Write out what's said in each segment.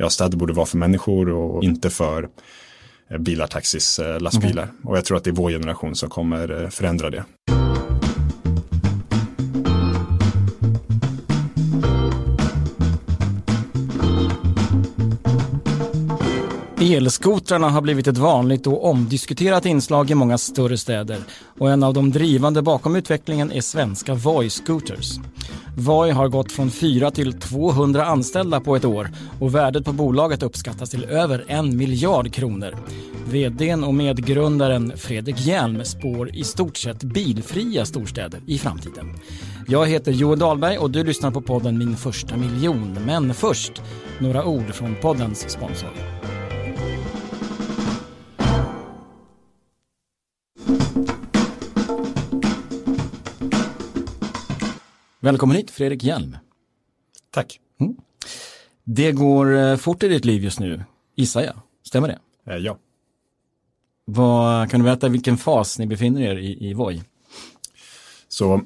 ja, städer borde vara för människor och inte för bilar, taxis, lastbilar. Okay. Och jag tror att det är vår generation som kommer förändra det. Elskotrarna har blivit ett vanligt och omdiskuterat inslag i många större städer och en av de drivande bakom utvecklingen är svenska Voi Scooters. Voi har gått från 4 till 200 anställda på ett år och värdet på bolaget uppskattas till över en miljard kronor. VDn och medgrundaren Fredrik Hjelm spår i stort sett bilfria storstäder i framtiden. Jag heter Joel Dahlberg och du lyssnar på podden Min första miljon. Men först, några ord från poddens sponsor. Välkommen hit Fredrik Hjelm. Tack. Mm. Det går eh, fort i ditt liv just nu, gissar jag. Stämmer det? Eh, ja. Vad, kan du berätta vilken fas ni befinner er i, i Voi? Så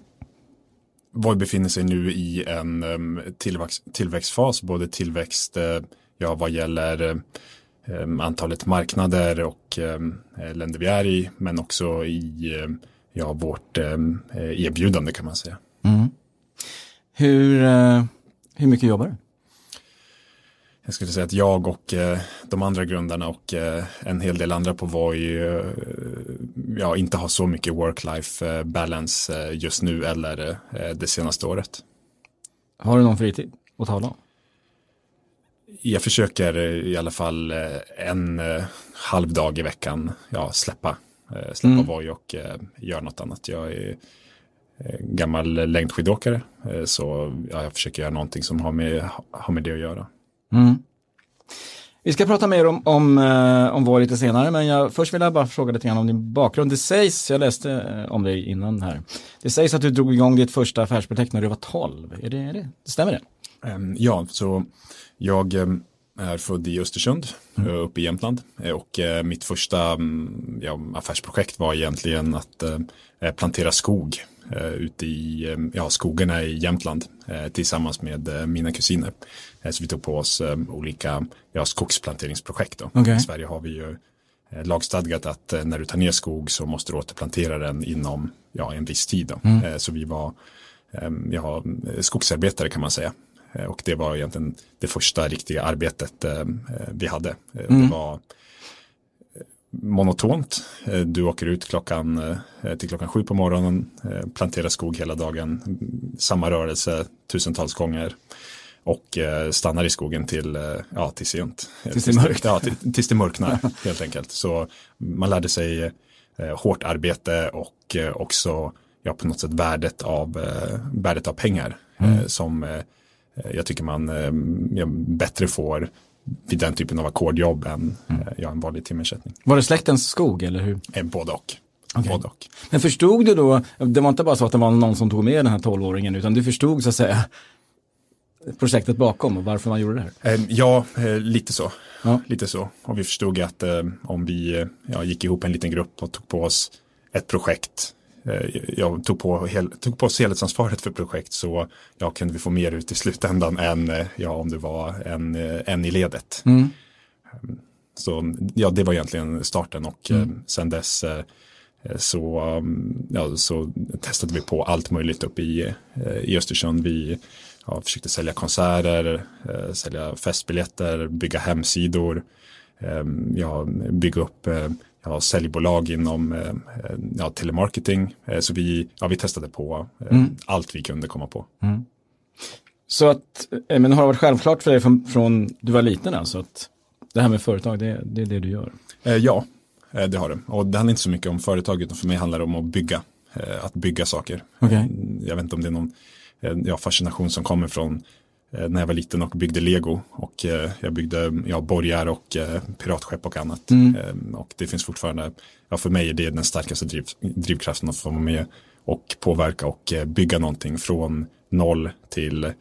Voi befinner sig nu i en tillväxt, tillväxtfas, både tillväxt uh, ja, vad gäller antalet marknader och länder vi är i, men också i ja, vårt erbjudande kan man säga. Mm. Hur, eh, hur mycket jobbar du? Jag skulle säga att jag och eh, de andra grundarna och eh, en hel del andra på Voi ja, inte har så mycket work-life balance just nu eller det senaste året. Har du någon fritid att tala om? Jag försöker i alla fall en halv dag i veckan ja, släppa, släppa mm. Voi och göra något annat. Jag är gammal längdskidåkare. Eh, så ja, jag försöker göra någonting som har med, har med det att göra. Mm. Vi ska prata mer om, om, eh, om Voi lite senare, men jag, först vill jag bara fråga lite grann om din bakgrund. Det sägs, jag läste om dig innan här, det sägs att du drog igång ditt första affärsprojekt när du var 12. Är det, är det? Stämmer det? Um, ja, så jag är född i Östersund, mm. uppe i Jämtland. Och mitt första um, ja, affärsprojekt var egentligen att plantera skog eh, ute i eh, ja, skogarna i Jämtland eh, tillsammans med mina kusiner. Så vi tog på oss olika ja, skogsplanteringsprojekt. Då. Okay. I Sverige har vi ju lagstadgat att när du tar ner skog så måste du återplantera den inom ja, en viss tid. Mm. Så vi var ja, skogsarbetare kan man säga. Och det var egentligen det första riktiga arbetet vi hade. Mm. Det var monotont. Eh, du åker ut klockan eh, till klockan sju på morgonen, eh, planterar skog hela dagen, samma rörelse tusentals gånger och stannar i skogen till, ja, till sent. Tills det, mörkt. Ja, till, tills det mörknar helt enkelt. Så man lärde sig hårt arbete och också ja, på något sätt värdet av, värdet av pengar mm. som jag tycker man bättre får vid den typen av ackordjobb än mm. ja, en vanlig timersättning. Var det släktens skog eller hur? Eh, både och. Okay. både och. Men förstod du då, det var inte bara så att det var någon som tog med den här tolvåringen utan du förstod så att säga projektet bakom och varför man gjorde det här? Eh, ja, eh, lite så. Ja. Lite så. Och vi förstod att om vi ja, gick ihop en liten grupp och tog på oss ett projekt Eh, jag tog på, hel, tog på oss helhetsansvaret för projekt så ja, kunde vi få mer ut i slutändan än eh, ja, om det var en, eh, en i ledet. Mm. Så ja, det var egentligen starten och mm. sen dess så, mm, ja, så testade vi på allt möjligt uppe i, i Östersund. Vi ja, försökte sälja konserter, sälja festbiljetter, bygga hemsidor, ja, bygga upp ja, säljbolag inom eh, ja, telemarketing. Eh, så vi, ja, vi testade på eh, mm. allt vi kunde komma på. Mm. Så att, men har det varit självklart för dig från, från du var liten alltså att det här med företag, det, det är det du gör? ja, det har det. Och det handlar inte så mycket om företag, utan för mig handlar det om att bygga. att bygga saker. Okay. Jag vet inte om det är någon ja, fascination som kommer från Eh, när jag var liten och byggde lego och eh, jag byggde ja, borgar och eh, piratskepp och annat. Mm. Och det finns fortfarande, ja, för mig är det den starkaste driv, drivkraften att få vara med och påverka och bygga någonting från noll till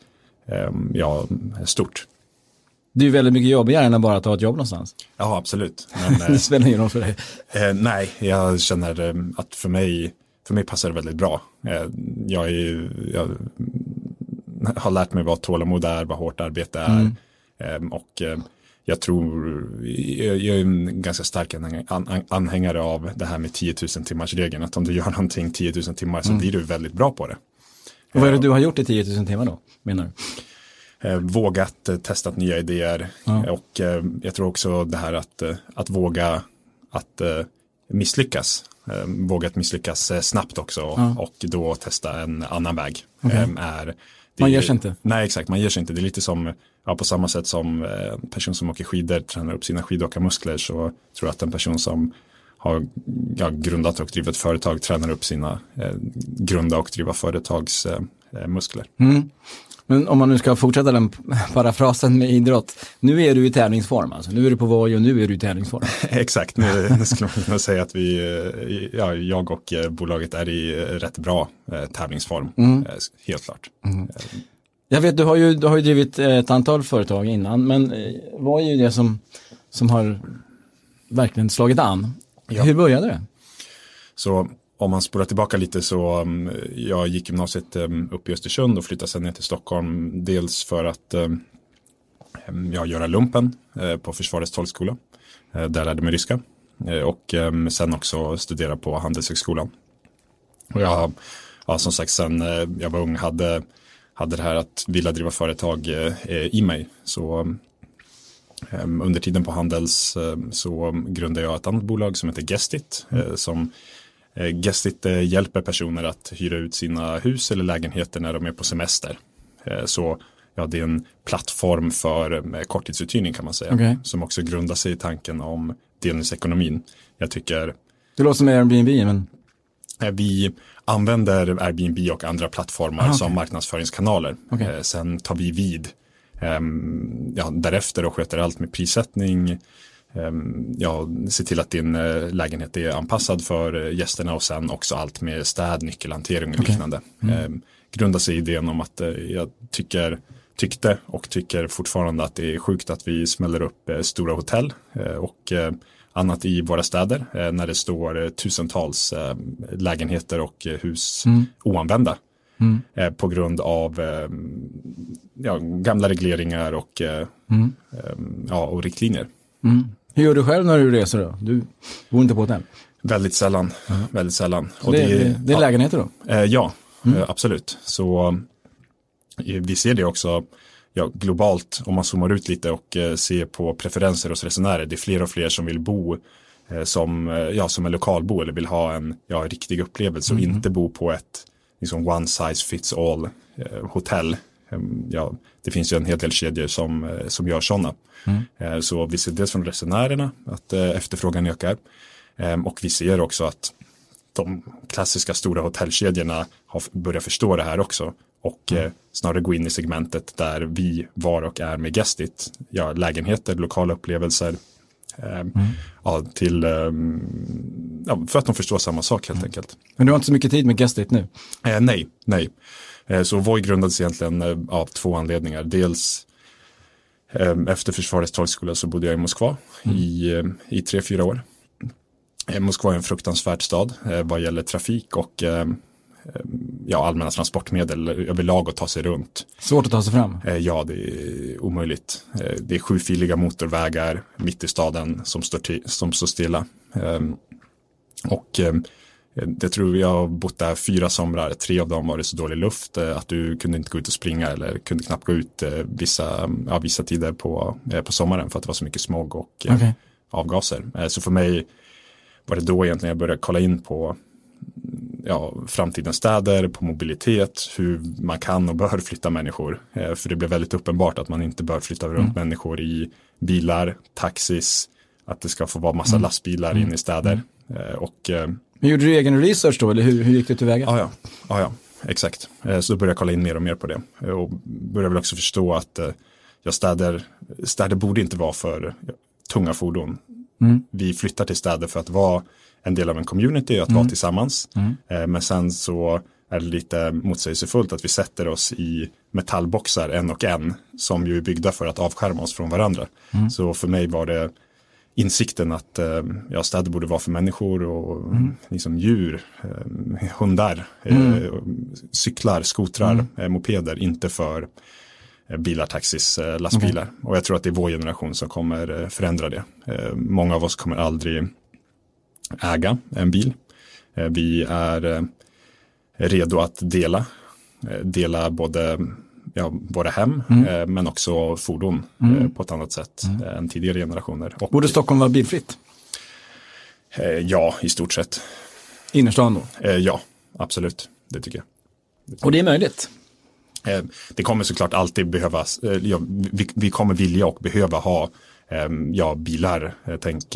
ja, stort. Det är väldigt mycket jobbigare än att bara ta ett jobb någonstans. Ja, absolut. Men, det spelar ingen roll för dig. Eh, nej, jag känner att för mig, för mig passar det väldigt bra. Eh, jag är jag har lärt mig vad tålamod är, vad hårt arbete är. Mm. Ehm, och eh, jag tror, jag är en ganska stark anhängare av det här med 10 000 timmars regeln. Att om du gör någonting 10 000 timmar så mm. blir du väldigt bra på det. Och vad är det du har gjort i 10 000 timmar då, menar du? Eh, vågat eh, testa nya idéer ja. och eh, jag tror också det här att, att våga att misslyckas. Vågat misslyckas snabbt också ja. och då testa en annan väg. Okay. Är, man ger sig inte? Nej, exakt, man ger sig inte. Det är lite som, ja, på samma sätt som en person som åker skidor tränar upp sina skidåkarmuskler så tror jag att en person som har ja, grundat och drivit företag tränar upp sina eh, grunda och driva företags eh, muskler. Mm. Men om man nu ska fortsätta den parafrasen med idrott. Nu är du i tävlingsform alltså. Nu är du på Voi och nu är du i tävlingsform. Exakt, nu, nu skulle man kunna säga att vi, eh, ja, jag och eh, bolaget är i eh, rätt bra tävlingsform. Mm. Helt klart. Mm. Jag vet, du har, ju, du har ju drivit ett antal företag innan, men vad är ju det som, som har verkligen slagit an? Ja. Hur började det? Så om man spolar tillbaka lite så um, jag gick gymnasiet mm, um, upp i Östersund och flyttade sen ner till Stockholm. Dels för att um, göra lumpen uh, på Försvarets tolkskola. Uh, eh, där lärde mig ryska. Uh, och sen också studera på Handelshögskolan. Och jag ja, som sagt sen jag var ung hade, hade det här att vilja driva företag i mig. Så under tiden på Handels så grundade jag ett annat bolag som heter Gestit som Gestit eh, hjälper personer att hyra ut sina hus eller lägenheter när de är på semester. Eh, så ja, det är en plattform för korttidsuthyrning kan man säga. Okay. Som också grundar sig i tanken om delningsekonomin. Jag tycker... Det låter som Airbnb, men... Vi använder Airbnb och andra plattformar ah, okay. som marknadsföringskanaler. Okay. Sen tar vi vid ehm, ja, därefter och sköter allt med prissättning, ja, se till att din eh, lägenhet är anpassad för eh, gästerna och sen också allt med städ, nyckelhantering och okay. liknande. Mm. Ehm, grundar sig i idén om att eh, jag tycker, tyckte och tycker fortfarande att det är sjukt att vi smäller upp stora hotell och annat i våra städer när det står tusentals lägenheter och hus mm. oanvända. Mm. på grund av ja, gamla regleringar och, mm. ja, och riktlinjer. Mm. Hur gör du själv när du reser då? Du bor inte på hotell? Väldigt sällan, mm. väldigt sällan. Det, det, det är lägenheter då? Eh, ja, mm. eh, absolut. Så eh, vi ser det också ja, globalt om man zoomar ut lite och eh, ser på preferenser hos resenärer. Det är fler och fler som vill bo som, ja, som en lokalbo eller vill ha en ja, riktig upplevelse och mm. inte bo på ett liksom, one size fits all hotell ja, det finns ju en hel del kedjor som, eh, som gör sådana. Mm. Eh, så vi ser dels från resenärerna att eh, efterfrågan ökar ehm, och vi ser också att de klassiska stora hotellkedjorna har börjat förstå det här också och mm. snarare gå in i segmentet där vi var och är med Gestit, ja, lägenheter, lokala upplevelser, ehm, mm. ja, till, ja, för att de förstår samma sak helt mm. enkelt. Men du har inte så mycket tid med Gestit nu? Eh, nej, nej. Eh, så Voi grundades egentligen eh, av två anledningar. Dels eh, efter försvarets tolkskola så bodde jag i Moskva mm. i, i tre, fyra år. Moskva är en fruktansvärd stad vad gäller trafik och ja, allmänna transportmedel överlag att ta sig runt. Svårt att ta sig fram? Ja, det är omöjligt. Det är sjufiliga motorvägar mitt i staden som står, till, som står stilla. Och jag tror jag har bott där fyra somrar, tre av dem var det så dålig luft eh, att du kunde inte gå ut och springa eller kunde knappt gå ut eh, vissa, ja, vissa tider på, eh, på sommaren för att det var så mycket smog och okay. avgaser. Så för mig var det då egentligen jag började kolla in på ja, framtidens städer, på mobilitet, hur man kan och bör flytta människor. För det blev väldigt uppenbart att man inte bör flytta runt mm. människor i bilar, taxis, att det ska få vara massa mm. lastbilar mm. in i städer. Mm. Och men gjorde du egen research då, eller hur, hur gick du tillväga? Ja, ja, ja, ja. exakt. Eh, så då började jag kolla in mer och mer på det. Eh, och började väl också förstå att eh, ja, städer, städer borde inte vara för tunga fordon. Mm. Vi flyttar till städer för att vara en del av en community, att mm. vara tillsammans. Mm. Men sen så är det lite motsägelsefullt att vi sätter oss i metallboxar en och en som ju är byggda för att avskärma oss från varandra. Mm. Så för mig var det insikten att eh, ja, städer borde vara för människor och mm. liksom djur, eh, hundar, eh, mm. cyklar, skotrar, mm. mopeder, inte för bilar, taxis, lastbilar. Okay. Och jag tror att det är vår generation som kommer förändra det. Många av oss kommer aldrig äga en bil. Vi är redo att dela. Dela både ja, våra hem mm. men också fordon mm. på ett annat sätt mm. än tidigare generationer. Och, Borde Stockholm vara bilfritt? Ja, i stort sett. Innerstan då? Ja, absolut. Det tycker jag. Och det är möjligt? Eh, det kommer såklart alltid behövas, eh, ja, vi, vi, kommer vilja och behöva ha ja, bilar, tänk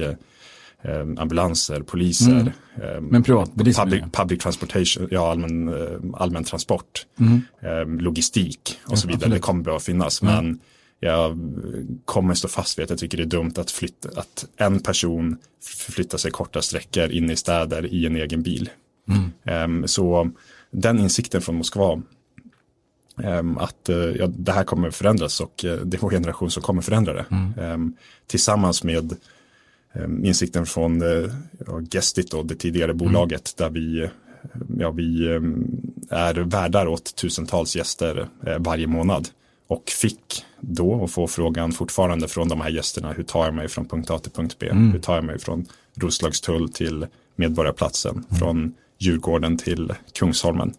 ambulanser, poliser. Mm. Men privatbilism? Public, public, transportation, ja allmän, eh, allmän transport, mm. logistik och så vidare. Det kommer behöva finnas. Mm. Men jag kommer stå fast vid att jag tycker det är dumt att, flytta, att en person förflyttar sig korta sträckor in i städer i en egen bil. Mm. Så den insikten från Moskva ehm, att eh, ja, det här kommer förändras och eh, det är vår generation som kommer förändra det. Mm. Ehm, tillsammans med ehm, insikten från eh, ja, Gestit och det tidigare mm. bolaget där vi, ja, vi är värdar åt tusentals gäster varje månad och fick då och få frågan fortfarande från de här gästerna hur tar jag mig från punkt A till punkt B? Mm. Hur tar jag mig från Roslagstull till Medborgarplatsen? Mm. Från Djurgården till Kungsholmen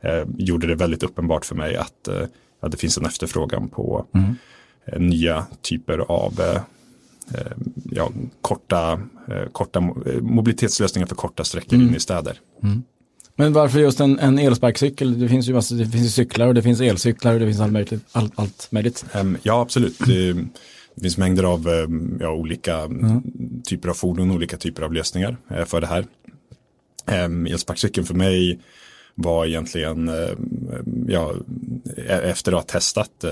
eh, gjorde det väldigt uppenbart för mig att eh, ja, det finns en efterfrågan på mm. eh, nya typer av eh, eh, ja, korta, eh, korta mobilitetslösningar för korta sträckor mm. in i städer. Mm. Men varför just en, en elsparkcykel? Det finns ju massa, det finns cyklar och det finns elcyklar och det finns allt möjligt. Allt, allt möjligt. Ja, absolut. Det, det, finns mängder av ja, olika mm. typer av fordon, olika typer av lösningar för det här. Um, elsparkcykeln för mig var egentligen, uh, ja, e-, efter att ha testat uh,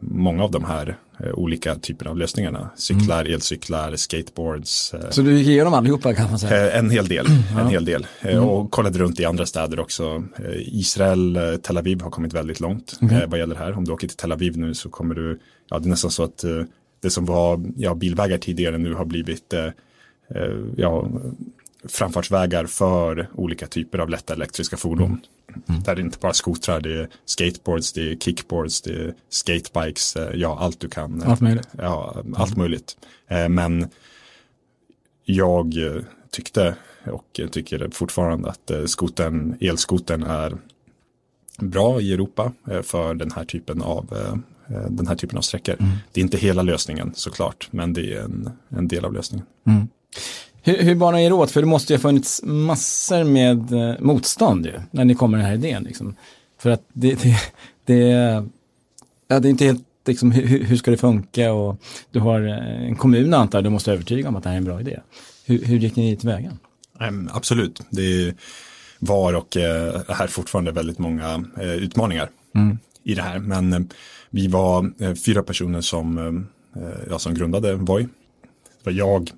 många av de här uh, olika typerna av lösningarna. Cyklar, mm. elcyklar, skateboards. Så du gick igenom allihopa kan man säga? En hel del, en hel del. Mm. Och kollade runt i andra städer också. Israel, Tel Aviv har kommit väldigt långt okay. vad gäller det här. Om du åker till Tel Aviv nu så kommer du, ja det är nästan så att det som var ja, bilvägar tidigare nu har blivit ja, framfartsvägar för olika typer av lätta elektriska fordon. Mm. Mm. Där det inte bara skotrar, det är skateboards, det är kickboards, det är skatebikes, eh, ja allt du kan. Allt möjligt. Ja, allt mm. möjligt. Eh, men jag tyckte och tycker fortfarande att skoten, elskoten är bra i Europa för den här typen av den här typen av sträckor. Mm. Det är inte hela lösningen såklart, men det är en, en del av lösningen. Mm. Hur, hur banar er åt? För det måste ju ha funnits massor med eh, motstånd ju, när ni kommer med den här idén. Liksom. För att det, det, det, ja, det är inte helt, liksom, hur, hur, ska det funka och du har eh, en kommun antar du måste övertyga om att det här är en bra idé. Hur, hur gick ni tillväga? Um, absolut, det var och uh, är fortfarande väldigt många utmaningar mm. i det här. Men vi var fyra personer som, ja, som grundade Voi. Det var jag,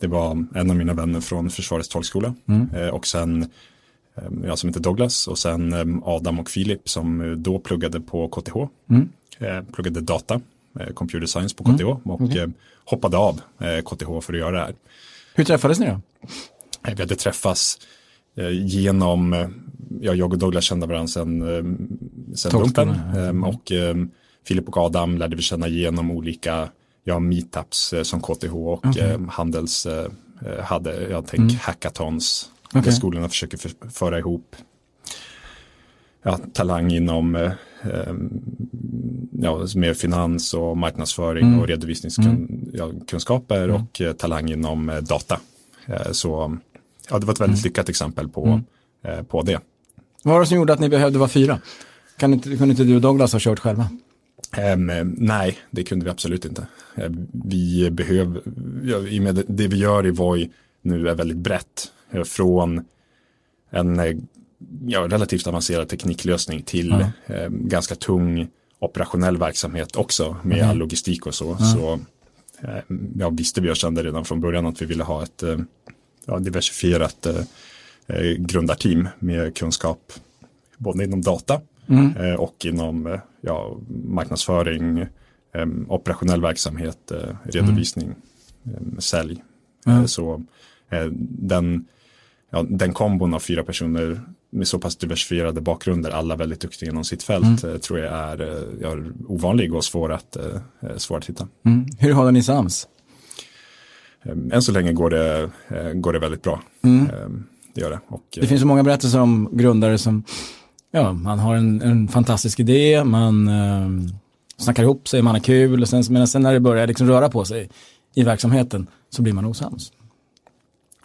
det var en av mina vänner från Försvarets tolkskola mm. Eh, och sen eh, jag som heter Douglas och sen eh, Adam och Filip som då pluggade på KTH. Mm. Pluggade data, computer science på KTH mm. och okay. hoppade av KTH för att göra det här. Hur träffades ni då? Vi hade träffats genom, ja, jag och Douglas kände varandra sedan, sedan lumpen och Filip och Adam lärde vi känna genom olika ja, meetups eh, som KTH och okay. eh, Handels eh, hade, jag tänker mm. hackathons, okay. där skolorna försöker för, föra ihop ja, talang inom eh, ja, med finans och marknadsföring mm. och redovisningskunskaper mm. och eh, talang inom eh, data. så ja, det var ett väldigt mm. lyckat exempel på, mm. på det. Vad var det som gjorde att ni behövde vara fyra? Kan inte, kunde inte du och Douglas ha kört själva? Um, nej, det kunde vi absolut inte. Uh, vi behöver, i och med det vi gör i Voi nu är väldigt brett. Uh, från en uh, ja, relativt avancerad tekniklösning till mm. ganska tung operationell verksamhet också med mm. all logistik och så. Mm. Så ja, visste vi och kände redan från början att vi ville ha ett ja, diversifierat grundarteam med kunskap både inom data mm. Eh, och inom eh, ja, marknadsföring, eh, operationell verksamhet, redovisning, mm. sälj. Mm. Så den, ja, den kombon av fyra personer med så pass diversifierade bakgrunder, alla väldigt duktiga inom sitt fält, mm. tror jag är ja, ovanlig och svår att, svår att hitta. Mm. Hur håller ni sams? Än så länge går det, går det väldigt bra. Mm. Det gör det. Och, det finns så många berättelser om grundare som, ja, man har en, en fantastisk idé, man eh, snackar ihop sig, man har kul, och sen, men sen när det börjar liksom röra på sig i verksamheten så blir man osams.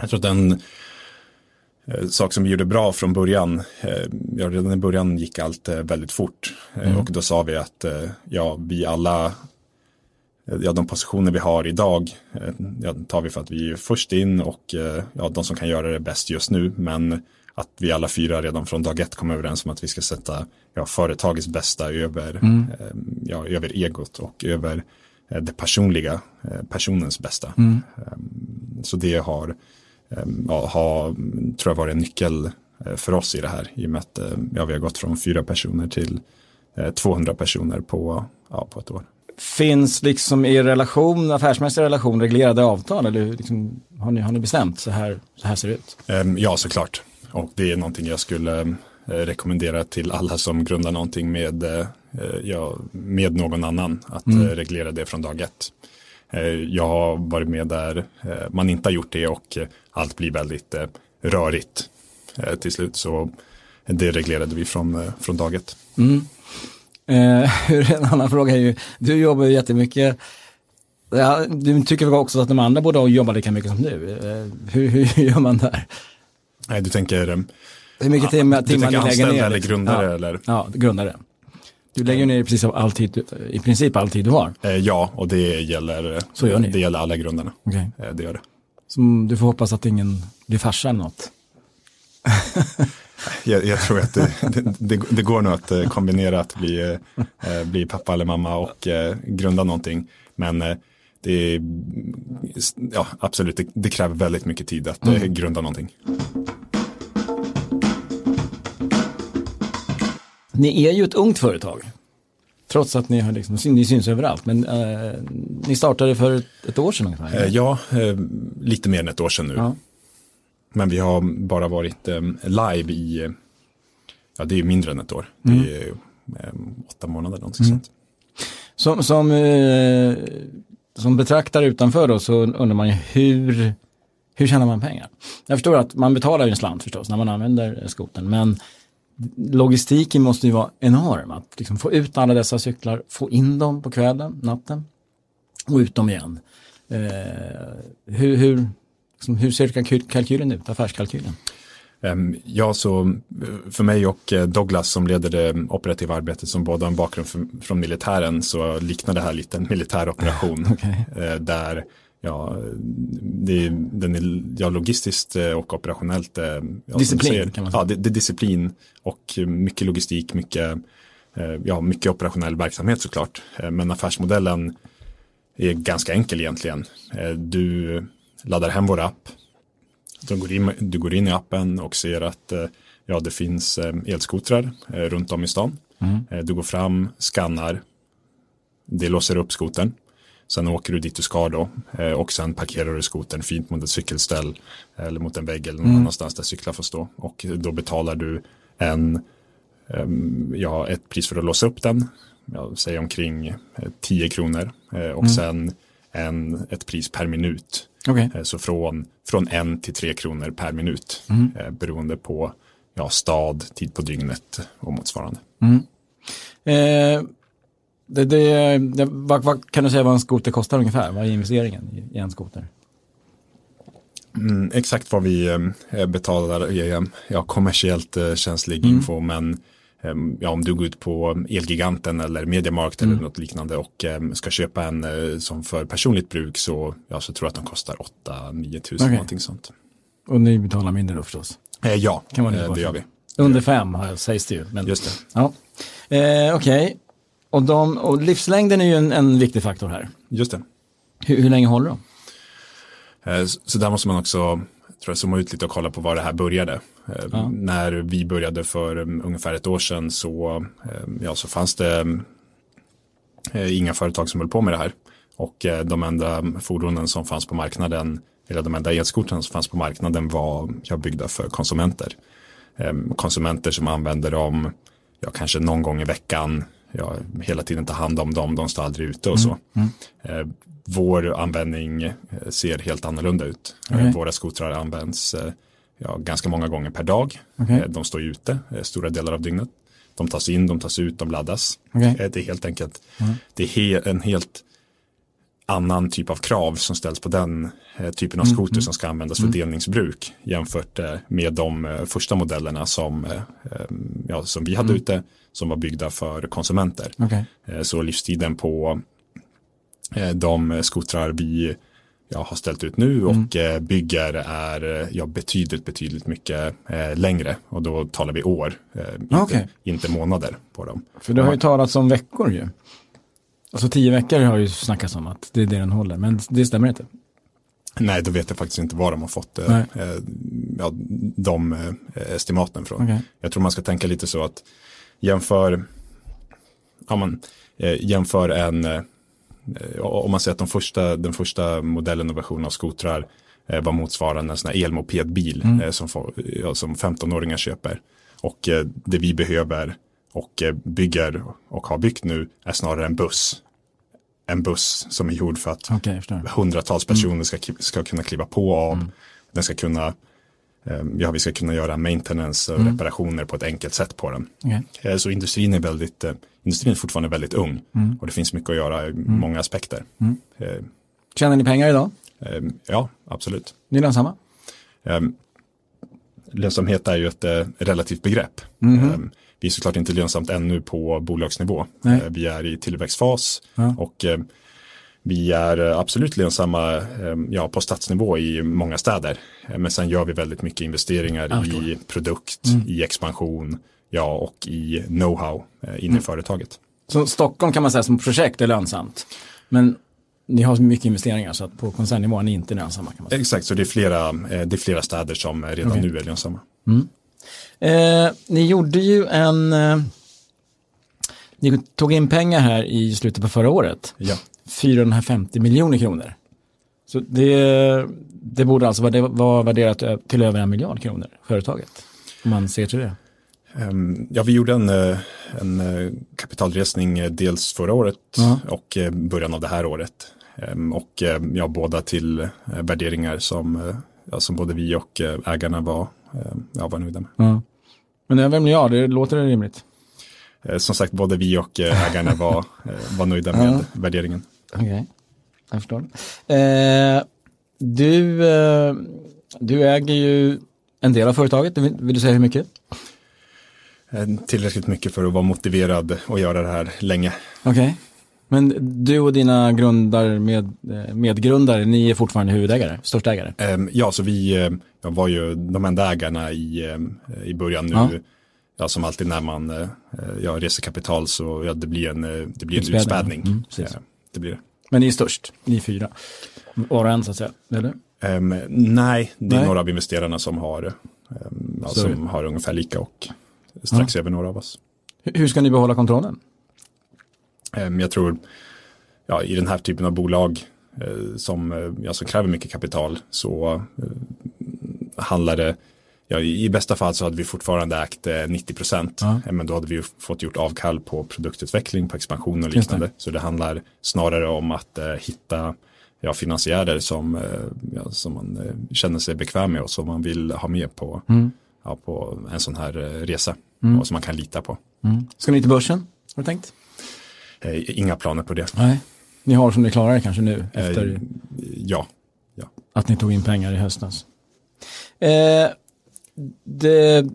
Jag tror att den eh, sak som vi gjorde bra från början, eh, ja, redan i början gick allt eh, väldigt fort. Eh, mm. Och då sa vi att eh, ja, vi alla ja, de positioner vi har idag eh, ja, tar vi för att vi är först in och eh, ja, de som kan göra det bäst just nu. Men att vi alla fyra redan från dag ett kom överens om att vi ska sätta ja, företagets bästa över, mm. Eh, ja, över egot och över det personliga, personens bästa. Mm. Så det har, ja, har, tror jag varit en nyckel för oss i det här. I och med att ja, vi har gått från fyra personer till 200 personer på, ja, på ett år. Finns liksom i relation, affärsmässig relation reglerade avtal eller liksom, har, ni, har ni bestämt så här, så här ser det ut? Ehm, ja, såklart. Och det är någonting jag skulle eh, rekommendera till alla som grundar någonting med, eh, ja, med någon annan att mm. Eh, reglera det från dag ett. Jag har varit med där man inte har gjort det och allt blir väldigt rörigt till slut. Så det reglerade vi från, från dag ett. Mm. Eh, en annan fråga är ju, du jobbar ju jättemycket Ja, du tycker också att de andra borde jobba lika mycket som du. Hur, hur gör man där? Nej, du tänker hur mycket timmar, timmar du lägger ner? eller grundare? Ja, eller? ja grundare. Du lägger ner precis all tid, i princip all tid du har. Eh, ja, och det gäller, Så gör ni. det gäller alla grundarna. Okay. det gör det. Så du får hoppas att ingen blir farsa eller något. Jag, jag, tror att det, det, det, går nog att eh, kombinera att bli, eh, bli pappa eller mamma och eh, grunda någonting. Men det är, ja absolut, det, det kräver väldigt mycket tid att mm. grunda någonting. Ni är ju ett ungt företag. Trots att ni, har liksom, ni syns överallt. Men eh, ni startade för ett, år sedan ungefär? ja, eh, lite mer än ett år sedan nu. Ja. Men vi har bara varit um, live i, ja det är mindre än ett år. Mm. Det är um, åtta månader någonting mm. sånt. Som, som, eh, som betraktare utanför då så undrar man ju hur, hur tjänar man pengar? Jag förstår att man betalar ju en slant förstås när man använder skoten men logistiken måste ju vara enorm. Att liksom få ut alla dessa cyklar, få in dem på kvällen, natten och ut dem igen. Eh, hur, hur, Liksom, hur ser kalkylen ut, affärskalkylen? Ehm, ja, så eh, för mig och eh, Douglas som leder det operativa arbetet som båda har en bakgrund från militären så liknar det här lite en militär operation. okay. Eh, där ja, det, den är ja, logistiskt och operationellt. Ja, disciplin säger, kan man säga. Ja, det, det, är disciplin och mycket logistik, mycket, ja, mycket operationell verksamhet såklart. Men affärsmodellen är ganska enkel egentligen. Du laddar hem vår app. Du går, in, du går in i appen och ser att eh, ja, det finns eh, elskotrar eh, runt om i stan. Mm. Du går fram, skannar, det låser upp skotern. Sen åker du dit du ska då och sen parkerar du skotern fint mot ett cykelställ eller mot en vägg eller någon mm. annanstans där cyklar får stå. Och då betalar du en, ehm, ja, ett pris för att låsa upp den, jag säger omkring 10 kronor och mm. sen en, ett pris per minut Okay. Eh, så från, från en till tre kronor per minut mm. beroende på ja, stad, tid på dygnet och motsvarande. Mm. Eh, det, det, det, vad, vad, kan du säga vad en skoter kostar ungefär? Vad är investeringen i, en skoter? Mm, exakt vad vi eh, betalar är ja, kommersiellt eh, känslig mm. info men Ehm, ja, om du går ut på Elgiganten eller Mediamarkt mm. eller något liknande och um, ska köpa en uh, som för personligt bruk så, ja, så tror jag att de kostar 8-9 tusen okay. någonting sånt. Och ni betalar mindre då förstås? Eh, ja, kan man eh, det gör vi. Under fem sägs det ju. Men, Just det. Ja. Eh, Okej, okay. och, och livslängden är ju en, en, viktig faktor här. Just det. Hur, hur länge håller de? Eh, så, så där måste man också tror jag, zooma ut lite och kolla på var det här började. Eh, ja. När vi började för um, ungefär ett år sedan så, eh, ja, så fanns det eh, inga företag som höll på med det här. Och de enda fordonen som fanns på marknaden, eller de enda elskotrarna som fanns på marknaden var ja, byggda för konsumenter. konsumenter som använder dem, ja, kanske någon gång i veckan, ja, hela tiden tar hand om dem, de står aldrig ute och så. Mm. Mm. Vår användning ser helt annorlunda ut. Okay. Våra skotrar används ja, ganska många gånger per dag. Okay. De står ute stora delar av dygnet. De tas in, de tas ut, de laddas. Okay. Det är helt enkelt, mm. det är he en helt annan typ av krav som ställs på den eh, typen av mm, skoter mm. som ska användas för mm. delningsbruk jämfört eh, med de eh, första modellerna som, ja, som vi hade mm. ute som var byggda för konsumenter. Okay. Så livstiden på de skotrar vi ja, har ställt ut nu och mm. bygger är ja, betydligt, betydligt mycket eh, längre. Och då talar vi år, eh, inte, okay. inte månader på dem. För det har ju talats om veckor ju. Alltså tio veckor har ju snackats om att det är det den håller, men det stämmer inte. Nej, då vet jag faktiskt inte var de har fått eh, eh ja, de eh, estimaten från. Okay. Jag tror man ska tänka lite så att jämför, ja, man, eh, jämför en, eh, om man säger att de första, den första modellen och versionen av skotrar eh, var motsvarande en sån här elmopedbil mm. som, ja, som 15-åringar köper. Och det vi behöver och eh, bygger och har byggt nu är snarare en buss. En buss som är gjord för att okay, hundratals personer mm. ska, ska kunna kliva på av. Mm. Den ska kunna, ja vi ska kunna göra maintenance och mm. reparationer på ett enkelt sätt på den. Okay. Så industrin är väldigt, eh, industrin är fortfarande väldigt ung mm. och det finns mycket att göra i mm. många aspekter. Mm. Eh, Tjänar ni pengar idag? Ehm, ja, absolut. Ni är lönsamma? Ehm, lönsamhet är ju ett relativt begrepp. Mm. Vi är såklart inte lönsamt ännu på bolagsnivå. Nej. Eh, vi är i tillväxtfas ja. och eh, vi är absolut lönsamma eh, ja, på stadsnivå i många städer. Men sen gör vi väldigt mycket investeringar i produkt, mm. i expansion ja, och i know-how inne mm. i företaget. Så Stockholm kan man säga som projekt är lönsamt. Men ni har mycket investeringar så att på koncernnivå är ni inte lönsamma. Kan man säga. Exakt, så det är flera, det är flera städer som redan okay. nu är lönsamma. Mm. Eh, ni gjorde ju en... Eh, ni tog in pengar här i slutet på förra året. Ja. 450 miljoner kronor. Så det, det borde alltså vara värderat till över en miljard kronor, företaget. Om man ser till det. Um, ja, vi gjorde en, eh, en eh, kapitalresning eh, dels förra året uh -huh. och början av det här året. Um, och ja, båda till värderingar som, ja, som både vi och ägarna var, ja, var nöjda med. Uh -huh. Men över en miljard, det låter det rimligt? Som sagt, både vi och ägarna var, var nöjda med ja. värderingen. Okej, okay. jag förstår. Eh, du, eh, du äger ju en del av företaget, vill, vill du säga hur mycket? Tillräckligt mycket för att vara motiverad och göra det här länge. Okej. Okay. Men du och dina grundar med, medgrundare, ni är fortfarande huvudägare, största ägare? Ehm, ja, så vi eh, var ju de enda ägarna i, eh, i början nu. Ja. ja som alltid när man eh, ja, reser kapital så ja, det blir en, det blir en utspädning. Mm, det blir det. Men ni är störst, ni är fyra. Var och en så att säga, eller? Um, nej, det är nej. några av investerarna som har, um, som har ungefär lika och strax över några av oss. Hur ska ni behålla kontrollen? Ehm, jag tror ja, i den här typen av bolag eh, som, eh, ja, som kräver mycket kapital så eh, handlar det Ja, I bästa fall så hade vi fortfarande ägt 90 procent. Ja. Men då hade vi fått gjort avkall på produktutveckling, på expansion och liknande. Det. Så det handlar snarare om att eh, hitta ja, finansiärer som, eh, ja, som man eh, känner sig bekväm med och som man vill ha med på, mm. ja, på en sån här resa. Mm. Och som man kan lita på. Mm. Ska ni till börsen? Har du tänkt? Eh, inga planer på det. Nej. Ni har som ni klarar det kanske nu? Eh, efter ja. ja. Att ni tog in pengar i höstas. Eh, det,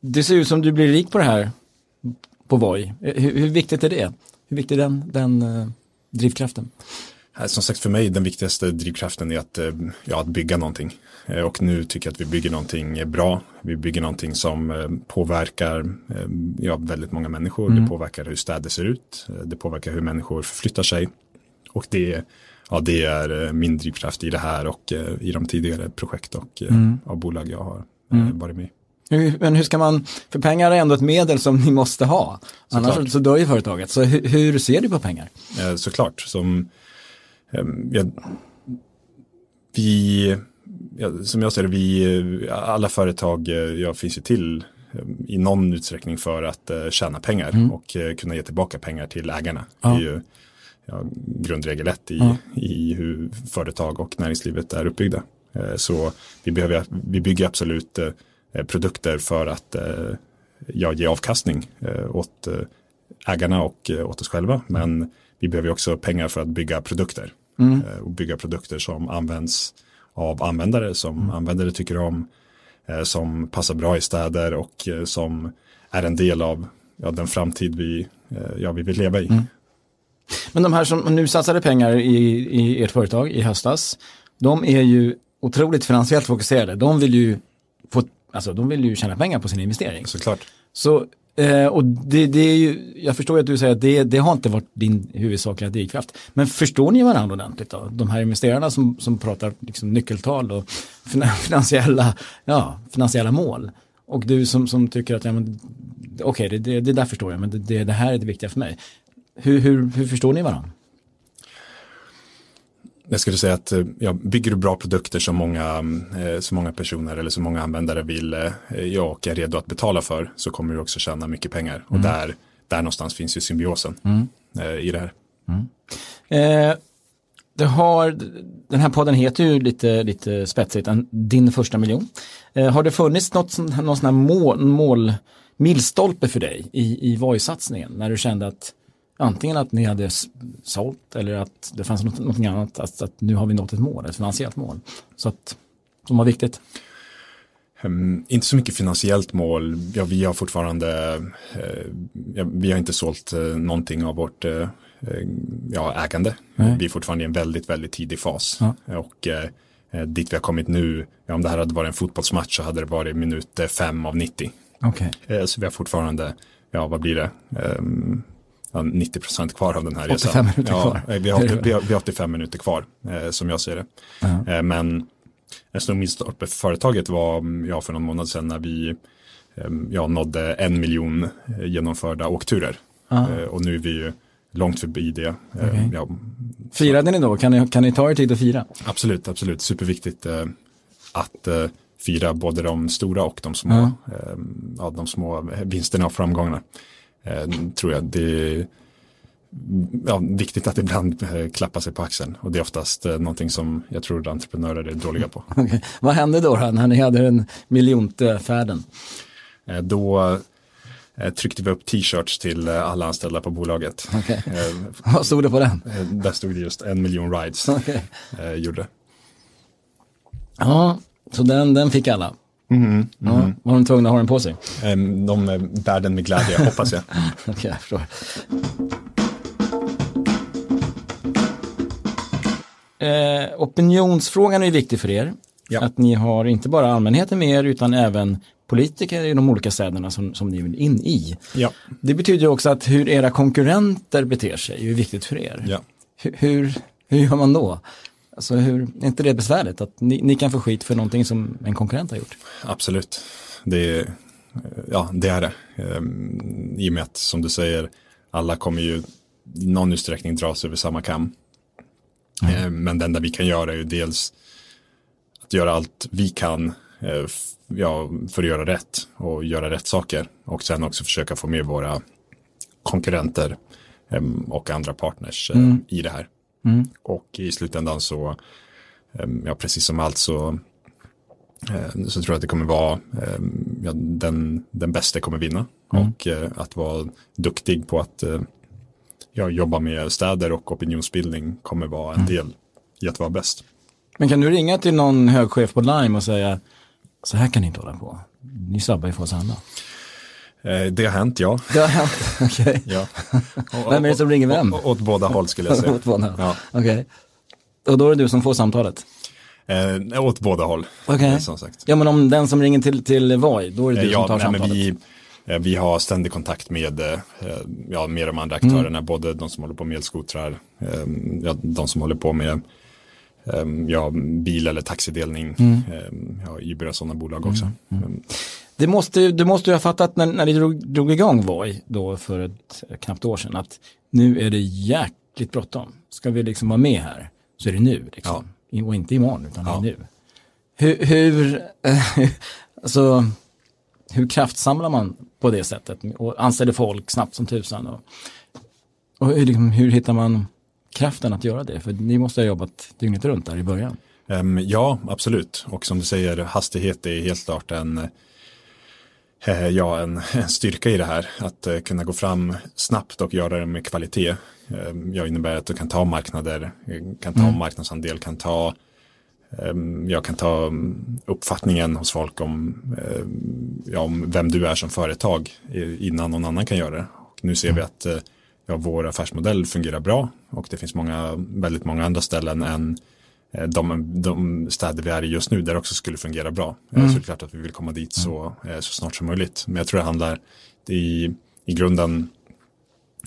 det, ser ut som du blir rik på det här på Voi. Eh, hur, hur viktigt är det? Hur viktig är den, den uh, drivkraften? Som sagt för mig den viktigaste drivkraften är att, ja, att bygga någonting. Och nu tycker jag att vi bygger någonting bra. Vi bygger någonting som påverkar ja, väldigt många människor. Mm. Det påverkar hur städer ser ut. Det påverkar hur människor förflyttar sig. Och det, ja, det är min drivkraft i det här och i de tidigare projekt och mm. av bolag jag har mm. varit med men hur ska man, för pengar är ändå ett medel som ni måste ha. Annars Såklart. så dör ju företaget. Så hur, hur ser du på pengar? Såklart, som ja, vi, ja, som jag ser det, vi, alla företag ja, finns ju till i någon utsträckning för att tjäna pengar mm. och kunna ge tillbaka pengar till ägarna. Ja. Det är ju ja, grundregel ett i, ja. i hur företag och näringslivet är uppbyggda. Så vi, behöver, vi bygger absolut produkter för att ja, ge avkastning åt ägarna och åt oss själva. Men vi behöver också pengar för att bygga produkter. Mm. Och bygga produkter som används av användare som mm. användare tycker om, eh, som passar bra i städer och eh, som är en del av ja, den framtid vi, eh, ja, vi vill leva i. Mm. Men de här som nu satsade pengar i, i ert företag i höstas, de är ju otroligt finansiellt fokuserade. De vill ju få, alltså de vill ju tjäna pengar på sin investering. Såklart. Så Eh, och det, det, är ju, jag förstår att du säger att det, det har inte varit din huvudsakliga drivkraft. Men förstår ni varandra ordentligt då? De här investerarna som, som pratar liksom nyckeltal och finansiella, ja, finansiella mål. Och du som, som tycker att, ja, okej, okay, det, det, det där förstår jag, men det, det, här är det viktiga för mig. Hur, hur, hur förstår ni varandra? Jag skulle säga att eh, ja, bygger du bra produkter som många, eh, så många personer eller så många användare vill eh, ja, och är redo att betala för så kommer du också tjäna mycket pengar. Mm. Och där, där någonstans finns ju symbiosen mm. i det här. Mm. Eh, det har, den här podden heter ju lite, lite spetsigt, Din första miljon. Eh, har det funnits något, någon sån här mål, mål milstolpe för dig i, i Voi-satsningen när du kände att antingen att ni hade sålt eller att det fanns något, något annat, att, att nu har vi nått ett mål, ett finansiellt mål. Så att, som var viktigt. Um, inte så mycket finansiellt mål. Ja, vi har fortfarande, uh, ja, vi har inte sålt uh, någonting av vårt uh, ja, ägande. Nej. Vi är fortfarande i en väldigt, väldigt tidig fas. Ja. Och dit vi har kommit nu, ja, om det här hade varit en fotbollsmatch så hade det varit minut 5 av 90. Okay. Så vi har fortfarande, ja vad blir det, um, 90 procent kvar av den här 85 resan. minuter ja, kvar. Vi har, vi, har, vi har 85 minuter kvar, eh, som jag ser det. Uh -huh. eh, men en stor milstolpe för företaget var mm, ja, för någon månad sedan när vi eh, ja, nådde en miljon eh, genomförda åkturer. Uh -huh. och nu är vi ju långt förbi det. Eh, okay. Ja, Firade ni då? Kan ni, kan ni ta er tid att fira? Absolut, absolut. Superviktigt eh, att fira både de stora och de små, uh -huh. ja, de små vinsterna och framgångarna. Eh, tror jag. Det är ja, viktigt att ibland eh, klappa sig på axeln och det är oftast eh, någonting som jag tror entreprenörer är dåliga på. Okay. Vad hände då, då när ni hade den miljonte färden? Då tryckte vi upp t-shirts till alla anställda på bolaget. Okay. Vad stod det på den? Där stod det just en miljon rides. Okay. Gjorde. Ja, så den, den fick alla. Mm, ja, mm. Var de tvungna att ha den på sig? De bär den med glädje, hoppas jag. Okej, okay, jag förstår. Eh, opinionsfrågan är viktig för er. Ja. Att ni har inte bara allmänheten med er utan även politiker i de olika städerna som, som ni vill in i. Ja. Det betyder också att hur era konkurrenter beter sig är viktigt för er. Ja. Hur, hur, hur gör man då? Alltså hur, är inte det besvärligt att ni, ni, kan få skit för någonting som en konkurrent har gjort? Absolut, det, ja, det är det. Ehm, I och med att som du säger, alla kommer ju i någon utsträckning dras över samma kam. Mm. Ehm, men det enda vi kan göra är ju dels att göra allt vi kan eh, ja, för att göra rätt och göra rätt saker. Och sen också försöka få med våra konkurrenter ehm, och andra partners eh, mm. i det här. Mm. Och i slutändan så, ehm, ja precis som allt så, eh, så tror jag att det kommer vara, ehm, ja, den, den bästa kommer vinna. Mm. Och eh, att vara duktig på att eh, ja, jobba med städer och opinionsbildning kommer vara en mm. del i att vara bäst. Men kan du ringa till någon högchef på Lime och säga så här kan ni inte hålla på. Ni sabbar ju för oss andra. Eh, det har hänt, ja. Det har hänt, okej. Ja. vem är det som ringer vem? Åt båda håll skulle jag säga. åt båda ja. Okej. Okay. Och då är det du som får samtalet? Eh, åt båda håll. Okay. som sagt. Ja, men om den som ringer till, till Voi, då är det du ja, som tar nej, samtalet? Vi, eh, vi har ständig kontakt med, eh, ja, med de andra aktörerna, mm. både de som håller på med elskotrar, ja, de som håller på med ja, bil eller taxidelning, mm. ja, Uber och sådana bolag också. Mm. mm. Det måste, du måste ju ha fattat när, när ni drog, drog igång Voi då för ett knappt år sedan att nu är det jäkligt bråttom. Ska vi liksom vara med här så är det nu. Liksom. Ja. Och inte imorgon utan ja. nu. Hur, hur alltså, hur kraftsamlar man på det sättet och anställer folk snabbt som tusan? Och, och hur, liksom, hur hittar man kraften att göra det? För ni måste ha jobbat dygnet runt där i början. Um, ja, absolut. Och som du säger, hastighet är helt klart en, uh, ja, en, en, styrka i det här. Att uh, kunna gå fram snabbt och göra det med kvalitet. Um, ja, innebär att du kan ta marknader, kan ta mm. marknadsandel, kan ta um, jag kan ta uppfattningen hos folk om, ja, om vem du är som företag innan någon annan kan göra det. Och nu ser vi mm. att ja, vår affärsmodell fungerar bra och det finns många, väldigt många andra ställen än eh, de, de städer vi är i just nu där också skulle fungera bra. Eh, mm. Så det är klart att vi vill komma dit så, eh, så snart som möjligt. Men jag tror det handlar i, i grunden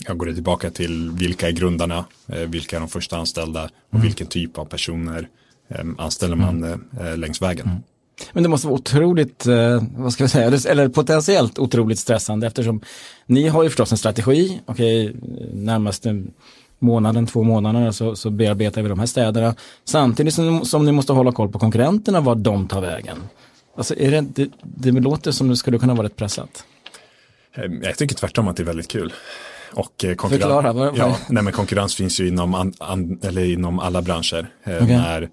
jag går tillbaka till vilka är grundarna, vilka är de första anställda och mm. vilken typ av personer anställer man mm. längs vägen. Mm. Men det måste vara otroligt, eh, vad ska vi säga, eller potentiellt otroligt stressande eftersom ni har ju förstås en strategi, okej, närmaste månaden, två månader så, så bearbetar vi de här städerna. Samtidigt som, som ni måste hålla koll på konkurrenterna, var de tar vägen. Alltså är det, det, det låter som det skulle kunna vara rätt pressat. Ehm, jag tycker tvärtom att det är väldigt kul. Och eh, konkurrens, Förklara, vad, ja, nej, men konkurrens finns ju inom, an, an, eller inom alla branscher. Eh, okay. När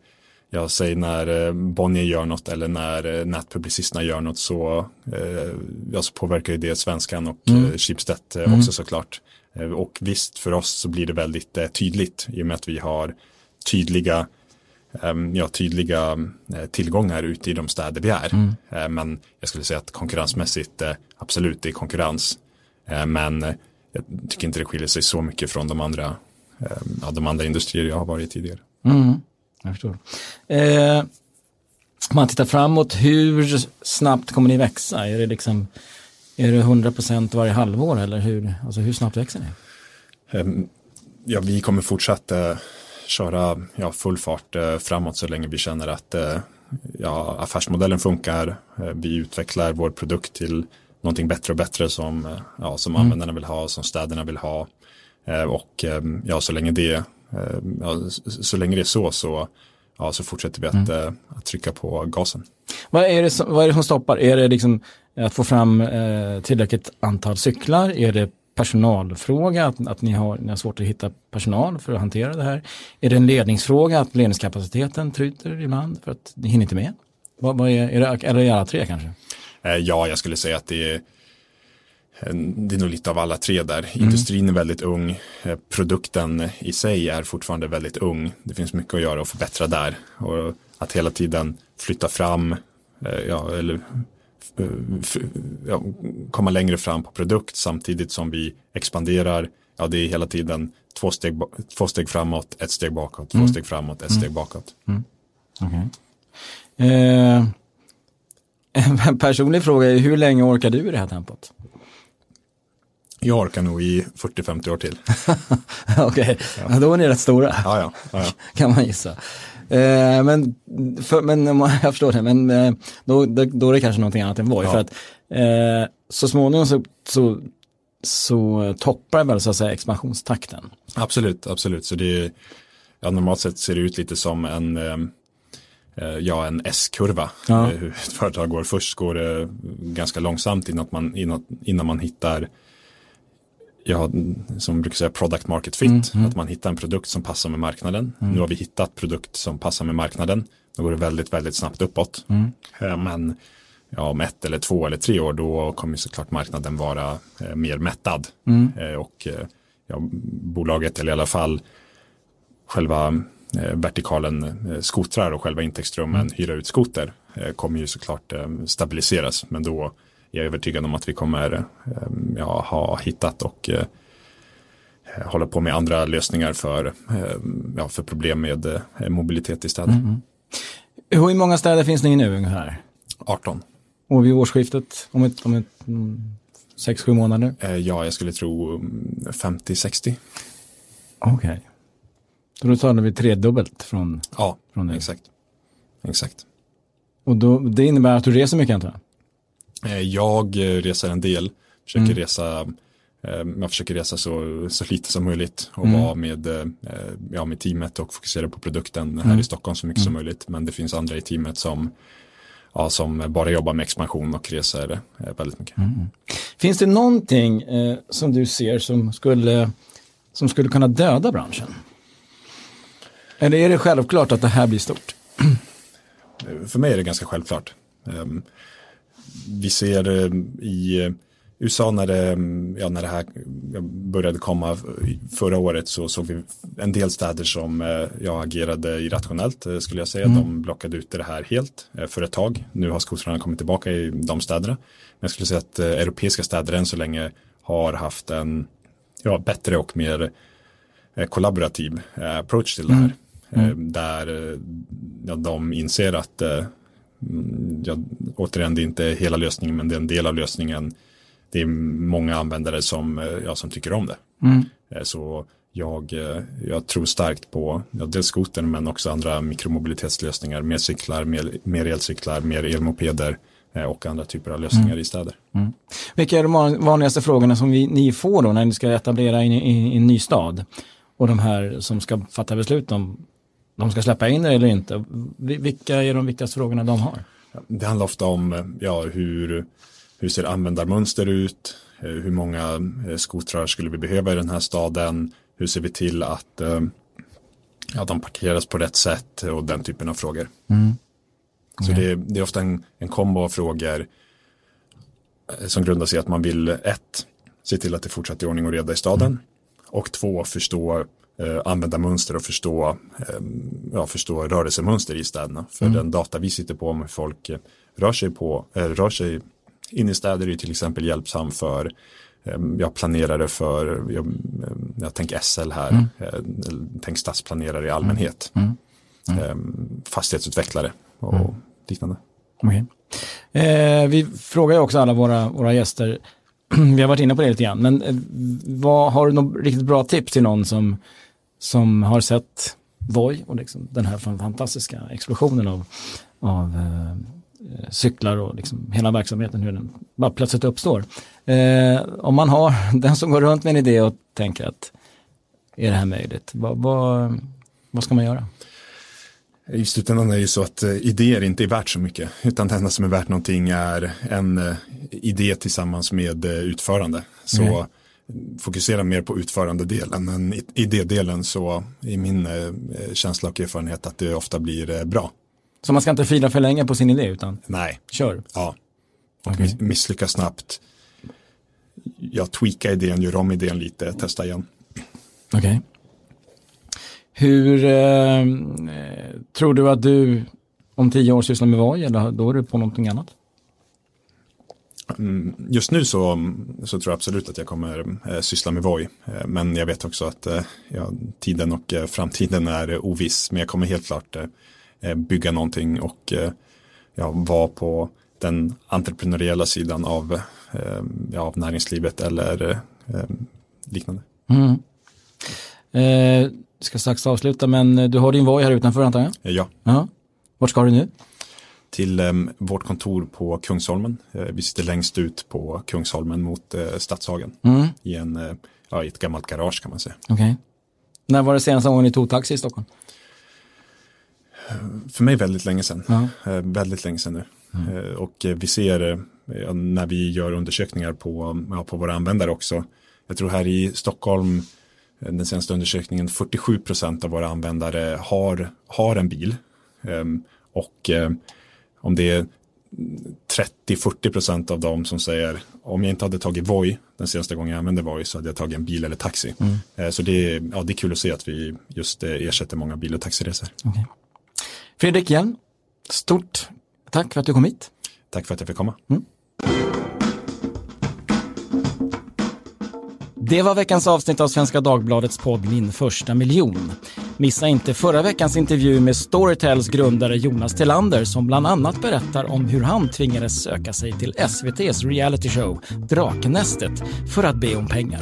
jag säger när eh, Bonnier gör något eller när eh, nätpublicisterna gör något så, eh, ja, så påverkar det svenskan och mm. Schibsted mm. också såklart. Och visst, för oss så blir det väldigt tydligt i och med att vi har tydliga, ehm, ja, tydliga tillgångar ute i de städer vi är. Mm. Men jag skulle säga att konkurrensmässigt, absolut, det är konkurrens. Men jag tycker inte det skiljer sig så mycket från de andra, ja, de andra industrier jag har varit i tidigare. Mm. Jag förstår. Eh, om man tittar framåt, hur snabbt kommer ni växa? Är det liksom är det 100% varje halvår eller hur, alltså hur snabbt växer ni? Um, ja, vi kommer fortsätta köra ja, full fart uh, framåt så länge vi känner att uh, ja, affärsmodellen funkar. Uh, vi utvecklar vår produkt till någonting bättre och bättre som, ja, som mm. användarna vill ha, som städerna vill ha. och um, ja, så länge det Eh, ja, så länge det är så så, ja, så fortsätter vi att, mm. Eh, att trycka på gasen. Vad är, det som, vad är det som stoppar? Är det liksom att få fram eh, tillräckligt antal cyklar? Är det personalfråga, att, att ni, har, ni har svårt att hitta personal för att hantera det här? Är det en ledningsfråga, att ledningskapaciteten tryter ibland för att ni hinner inte med? Vad, vad är, är det, är det alla tre kanske? Ja, jag skulle säga att det är det är nog lite av alla tre där. Mm. Industrin är väldigt ung. Eh, produkten i sig är fortfarande väldigt ung. Det finns mycket att göra och förbättra där. Och att hela tiden flytta fram, eh, ja, eller ja, komma längre fram på produkt samtidigt som vi expanderar. Ja, det är hela tiden två steg, två steg framåt, ett steg bakåt, två mm. steg framåt, ett mm. steg bakåt. Mm. Okay. Eh, en personlig fråga är hur länge orkar du i det här tempot? Jag orkar nog i 40-50 år till. Okej, okay. ja. då är ni rätt stora. Ja, ja. ja, ja. kan man gissa. Eh, men, för, men jag förstår det, men eh, då, då, då, är det kanske någonting annat än Voi. För att eh, så småningom så, så, så toppar väl så att säga expansionstakten. Absolut, absolut. Så det är, ja, normalt sett ser det ut lite som en eh, eh, ja, en S-kurva. Ja. Hur ett företag går först går det ganska långsamt innan man, innan, innan man hittar ja, som brukar säga product market fit, mm, mm. att man hittar en produkt som passar med marknaden. Mm. Nu har vi hittat produkt som passar med marknaden. Då går det väldigt, väldigt snabbt uppåt. Mm. Eh, men ja, om ett eller två eller tre år då kommer såklart marknaden vara eh, mer mättad. Mm. Eh, och eh, ja, bolaget, eller i alla fall själva eh, vertikalen eh, skotrar och själva intäktsströmmen mm. hyra ut skoter kommer ju såklart stabiliseras. Men då jag är övertygad om att vi kommer ehm, ja, ha hittat och eh, hålla på med andra lösningar för, ehm, ja, för problem med eh, mobilitet i städer. Mm. Hur många städer finns ni nu ungefär? 18. Och vid årsskiftet, om ett, om ett mm, 6-7 månader? Eh, ja, jag skulle tro 50-60. Mm, Okej. Okay. då talar vi tredubbelt från, ja, från nu. exakt. exakt. Och då, det innebär att du reser mycket antar jag? Eh, jag reser en del, försöker mm. resa eh, jag försöker resa så, så lite som möjligt och mm. vara med, eh, ja, med teamet och fokusera på produkten här mm. i Stockholm så mycket som mm. möjligt. Men det finns andra i teamet som ja, som bara jobbar med expansion och resor väldigt mycket. Mm. Finns det någonting eh, som du ser som skulle, som skulle kunna döda branschen? Eller är det självklart att det här blir stort? För mig är det ganska självklart. Um, vi ser uh, i USA när det, ja, när det här började komma förra året så såg vi en del städer som eh, jag agerade irrationellt eh, skulle jag säga. Mm. De blockade ut det här helt eh, för ett tag. Nu har skotrarna kommit tillbaka i de städerna. Men jag skulle säga att europeiska städer än så länge har haft en ja, bättre och mer kollaborativ approach till det här. Mm. Mm. Där ja, de inser att ja, återigen, det är inte hela lösningen men det är en del av lösningen det är många användare som, eh, ja, som tycker om det. Mm. Eh, så jag, eh, jag tror starkt på ja, dels skotern men också andra mikromobilitetslösningar, mer cyklar, mer, mer elcyklar, mer elmopeder och andra typer av lösningar mm. i städer. Mm. Vilka är de vanligaste frågorna som vi, ni får då när ni ska etablera i en ny stad? Och de här som ska fatta beslut om de ska släppa in det eller inte. Vilka är de viktigaste frågorna de har? Det handlar ofta om ja, hur, hur ser användarmönster ut? Eh, hur många eh, skotrar skulle vi behöva i den här staden? Hur ser vi till att eh, ja, de parkeras på rätt sätt och den typen av frågor. Mm. Okay. Så det, det, är ofta en, en kombo av frågor som grundar sig i att man vill ett, se till att det fortsätter i ordning och reda i staden mm. och två, förstå eh, användarmönster och förstå, eh, ja, förstå rörelsemönster i städerna. För mm. den data vi sitter på om hur folk rör sig, på, eh, rör sig in i städer är till exempel hjälpsam för ehm, jag planerare för, jag, ehm, jag tänker SL här, mm. Eh, tänk stadsplanerare i allmänhet, mm. Mm. mm. Fastighetsutvecklare och mm. liknande. Okay. Eh, vi frågar ju också alla våra, våra gäster, vi har varit inne på det lite grann, men eh, vad, har du något riktigt bra tips till någon som, som har sett Voi och liksom den här fantastiska explosionen av, av eh, Eh, cyklar och liksom hela verksamheten, hur den bara plötsligt uppstår. Eh, om man har den som går runt med en idé och tänker att är det här möjligt? Vad, vad, vad ska man göra? I slutändan är det ju så att eh, idéer inte är värt så mycket, utan det enda som är värt någonting är en eh, idé tillsammans med utförande. Så mm. Fokusera mer på utförandedelen än idédelen så i min eh, känsla och erfarenhet att det ofta blir bra. Så man ska inte fila för länge på sin idé utan Nej. kör? Ja. Och okay. misslyckas snabbt. Jag tweakar idén, gör om idén lite, testa igen. Okej. Okay. Hur eh, tror du att du om tio år sysslar med Voi eller då är du på någonting annat? Mm, just nu så, så tror jag absolut att jag kommer eh, syssla med Voi. Eh, men jag vet också att eh, ja, tiden och eh, framtiden är oviss. Men jag kommer helt klart eh, Eh, bygga någonting och ja, vara på den entreprenöriella sidan av, ja, av näringslivet eller liknande. Mm. Eh, ska strax avsluta men du har din Voi här utanför antar jag? Ja. ja. Vart ska du nu? Till eh, vårt kontor på Kungsholmen. Eh, vi sitter längst ut på Kungsholmen mot eh, Stadshagen. Mm. I, en, ja, I ett gammalt garage kan man säga. Okay. När var det senaste gången ni tog taxi i Stockholm? För mig väldigt länge sedan. Ja. Eh, väldigt länge sedan nu. Mm. Och eh, vi ser när vi gör undersökningar på, ja, på våra användare också. Jag tror här i Stockholm, den senaste undersökningen, 47 procent av våra användare har, har en bil. Ehm, och om det är 30-40 procent av dem som säger om jag inte hade tagit Voi den senaste gången jag använde Voi så hade jag tagit en bil eller taxi. Mm. Så det är, ja, det är kul att se att vi just ersätter många bil och taxiresor. Okay. Fredrik igen, stort tack för att du kom hit. Tack för att jag fick komma. Mm. Det var veckans avsnitt av Svenska Dagbladets podd Min första miljon. Missa inte förra veckans intervju med Storytels grundare Jonas Tillander som bland annat berättar om hur han tvingades söka sig till SVTs realityshow Draknästet för att be om pengar.